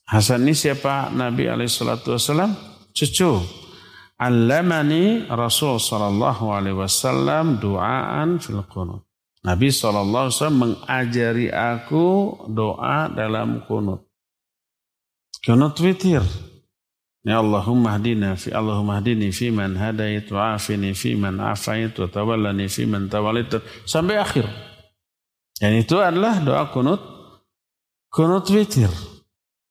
Hasan ini siapa? Nabi alaihi salatu wasallam cucu. Allamani Rasul sallallahu alaihi wasallam duaan fil qunut. Nabi sallallahu alaihi wasallam mengajari aku doa dalam kunut kunut witir Ya Allahumma hadina fi Allahumma hadini fi man hadait wa afini fi man afait wa tawallani fi man tawallit sampai akhir. Dan itu adalah doa kunut kunut witir.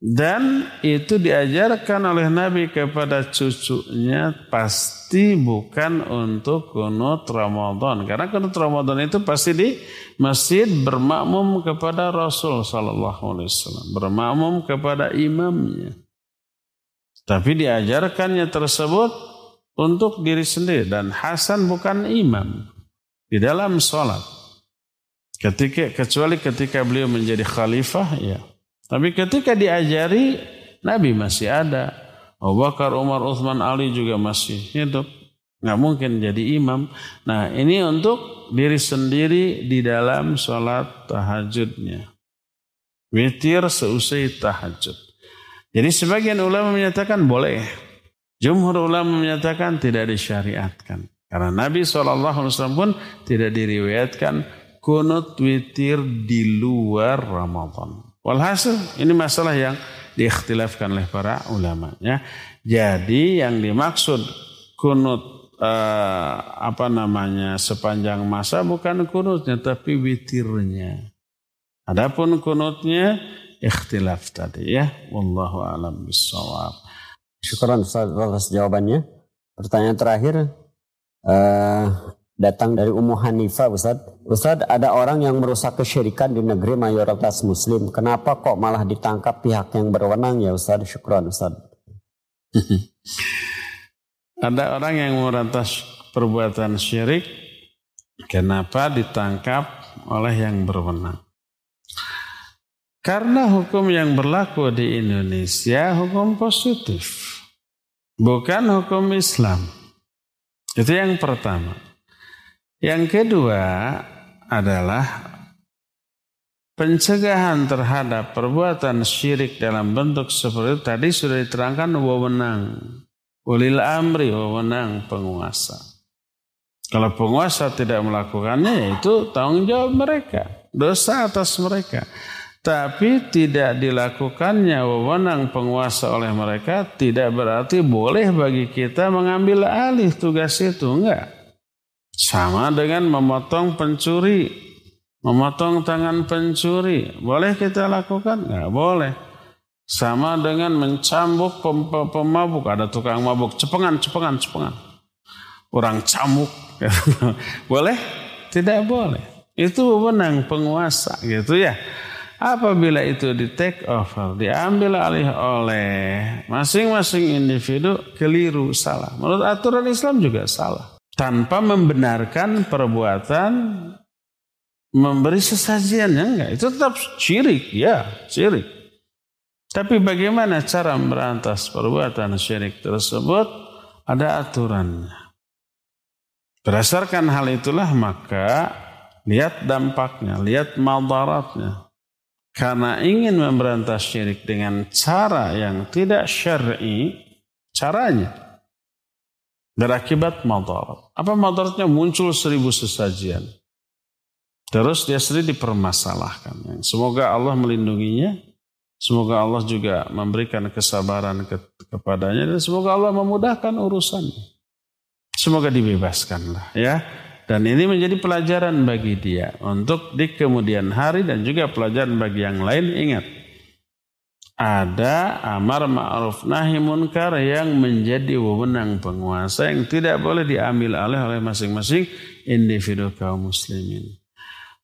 Dan itu diajarkan oleh Nabi kepada cucunya pasti bukan untuk kunut Ramadan. Karena kunut Ramadan itu pasti di masjid bermakmum kepada Rasul Sallallahu Alaihi Wasallam. Bermakmum kepada imamnya. Tapi diajarkannya tersebut untuk diri sendiri dan Hasan bukan imam di dalam sholat. Ketika kecuali ketika beliau menjadi khalifah ya. Tapi ketika diajari Nabi masih ada, Abu Bakar, Umar, Uthman, Ali juga masih hidup. Nggak mungkin jadi imam. Nah ini untuk diri sendiri di dalam sholat tahajudnya. Witir seusai tahajud. Jadi sebagian ulama menyatakan boleh. Jumhur ulama menyatakan tidak disyariatkan. Karena Nabi SAW pun tidak diriwayatkan kunut witir di luar Ramadan. Walhasil ini masalah yang diikhtilafkan oleh para ulama. Ya. Jadi yang dimaksud kunut eh, apa namanya sepanjang masa bukan kunutnya tapi witirnya. Adapun kunutnya ikhtilaf tadi ya. Wallahu alam bisawab. Syukuran Ustaz atas jawabannya. Pertanyaan terakhir uh, datang dari Ummu Hanifah Ustaz. Ustaz ada orang yang merusak kesyirikan di negeri mayoritas muslim. Kenapa kok malah ditangkap pihak yang berwenang ya Ustaz? Syukran Ustaz. ada orang yang merantas perbuatan syirik. Kenapa ditangkap oleh yang berwenang? Karena hukum yang berlaku di Indonesia hukum positif. Bukan hukum Islam. Itu yang pertama. Yang kedua adalah pencegahan terhadap perbuatan syirik dalam bentuk seperti itu tadi sudah diterangkan wewenang. Ulil amri wewenang penguasa. Kalau penguasa tidak melakukannya itu tanggung jawab mereka. Dosa atas mereka tapi tidak dilakukannya wewenang penguasa oleh mereka tidak berarti boleh bagi kita mengambil alih tugas itu enggak. Sama dengan memotong pencuri memotong tangan pencuri. Boleh kita lakukan? Enggak boleh. Sama dengan mencambuk pem pemabuk. Ada tukang mabuk cepengan cepengan cepengan. Orang cambuk. Boleh? Tidak boleh. Itu wewenang penguasa gitu ya Apabila itu di take over, diambil alih oleh masing-masing individu, keliru, salah. Menurut aturan Islam juga salah. Tanpa membenarkan perbuatan memberi sesajian, ya enggak. Itu tetap syirik, ya syirik. Tapi bagaimana cara merantas perbuatan syirik tersebut? Ada aturannya. Berdasarkan hal itulah maka lihat dampaknya, lihat madaratnya. Karena ingin memberantas syirik dengan cara yang tidak syar'i, caranya berakibat madarat. Apa madaratnya? Muncul seribu sesajian. Terus dia sendiri dipermasalahkan. Semoga Allah melindunginya. Semoga Allah juga memberikan kesabaran ke kepadanya dan semoga Allah memudahkan urusannya. Semoga dibebaskanlah ya. Dan ini menjadi pelajaran bagi dia untuk di kemudian hari dan juga pelajaran bagi yang lain. Ingat, ada amar ma'ruf nahi munkar yang menjadi wewenang penguasa yang tidak boleh diambil alih oleh masing-masing individu kaum muslimin.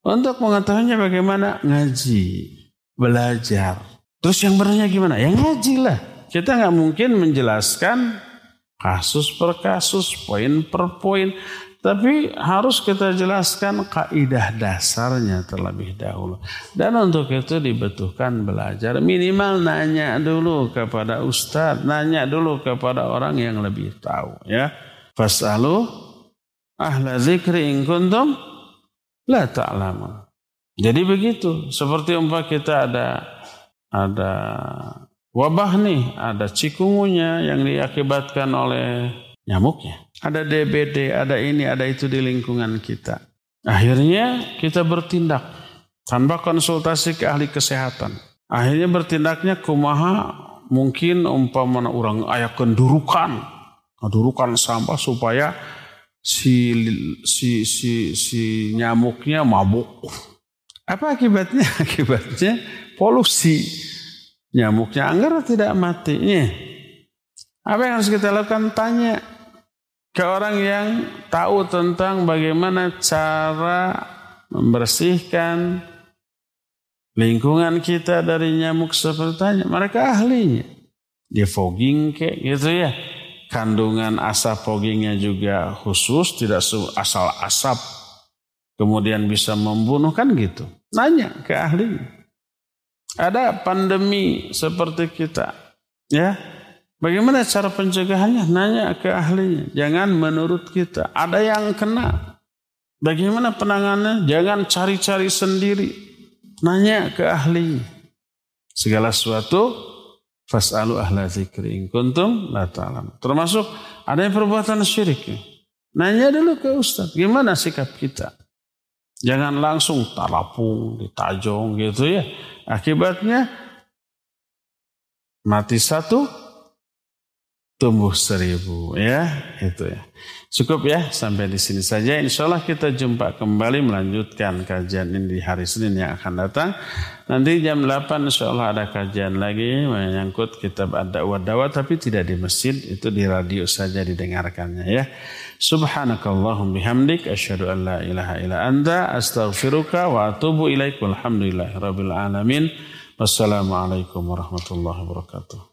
Untuk mengetahuinya bagaimana ngaji, belajar. Terus yang benernya gimana? Ya ngaji lah. Kita nggak mungkin menjelaskan kasus per kasus, poin per poin. Tapi harus kita jelaskan kaidah dasarnya terlebih dahulu. Dan untuk itu dibutuhkan belajar. Minimal nanya dulu kepada ustadz, nanya dulu kepada orang yang lebih tahu. Ya, fasalu ahla zikri in kuntum la ta'lamun. Jadi begitu. Seperti umpah kita ada ada wabah nih, ada cikungunya yang diakibatkan oleh nyamuknya. Ada DBD, ada ini, ada itu di lingkungan kita. Akhirnya kita bertindak tanpa konsultasi ke ahli kesehatan. Akhirnya bertindaknya kumaha mungkin umpama orang ayah kendurukan, kendurukan sampah supaya si si si si nyamuknya mabuk. Apa akibatnya? Akibatnya polusi. Nyamuknya anggar tidak matinya. Apa yang harus kita lakukan? Tanya ke orang yang tahu tentang bagaimana cara membersihkan lingkungan kita dari nyamuk seperti tanya. Mereka ahlinya. Dia fogging kayak gitu ya. Kandungan asap foggingnya juga khusus, tidak asal asap. Kemudian bisa membunuh kan gitu. Nanya ke ahlinya. Ada pandemi seperti kita. Ya, Bagaimana cara pencegahannya? Nanya ke ahlinya. Jangan menurut kita. Ada yang kena. Bagaimana penanganannya? Jangan cari-cari sendiri. Nanya ke ahlinya. Segala sesuatu fas'alu ahla zikri kuntum la ta'lam. Termasuk ada yang perbuatan syirik. Nanya dulu ke ustaz, gimana sikap kita? Jangan langsung talapung, ditajong gitu ya. Akibatnya mati satu, tumbuh seribu ya. Itu ya. Cukup ya sampai di sini saja. Insya Allah kita jumpa kembali melanjutkan kajian ini di hari Senin yang akan datang. Nanti jam 8 Insya Allah ada kajian lagi menyangkut kitab ada wadawa tapi tidak di masjid itu di radio saja didengarkannya ya. Subhanakallahum bihamdik asyhadu an la ilaha illa anta astaghfiruka wa atubu ilaik walhamdulillahi rabbil alamin. Wassalamualaikum warahmatullahi wabarakatuh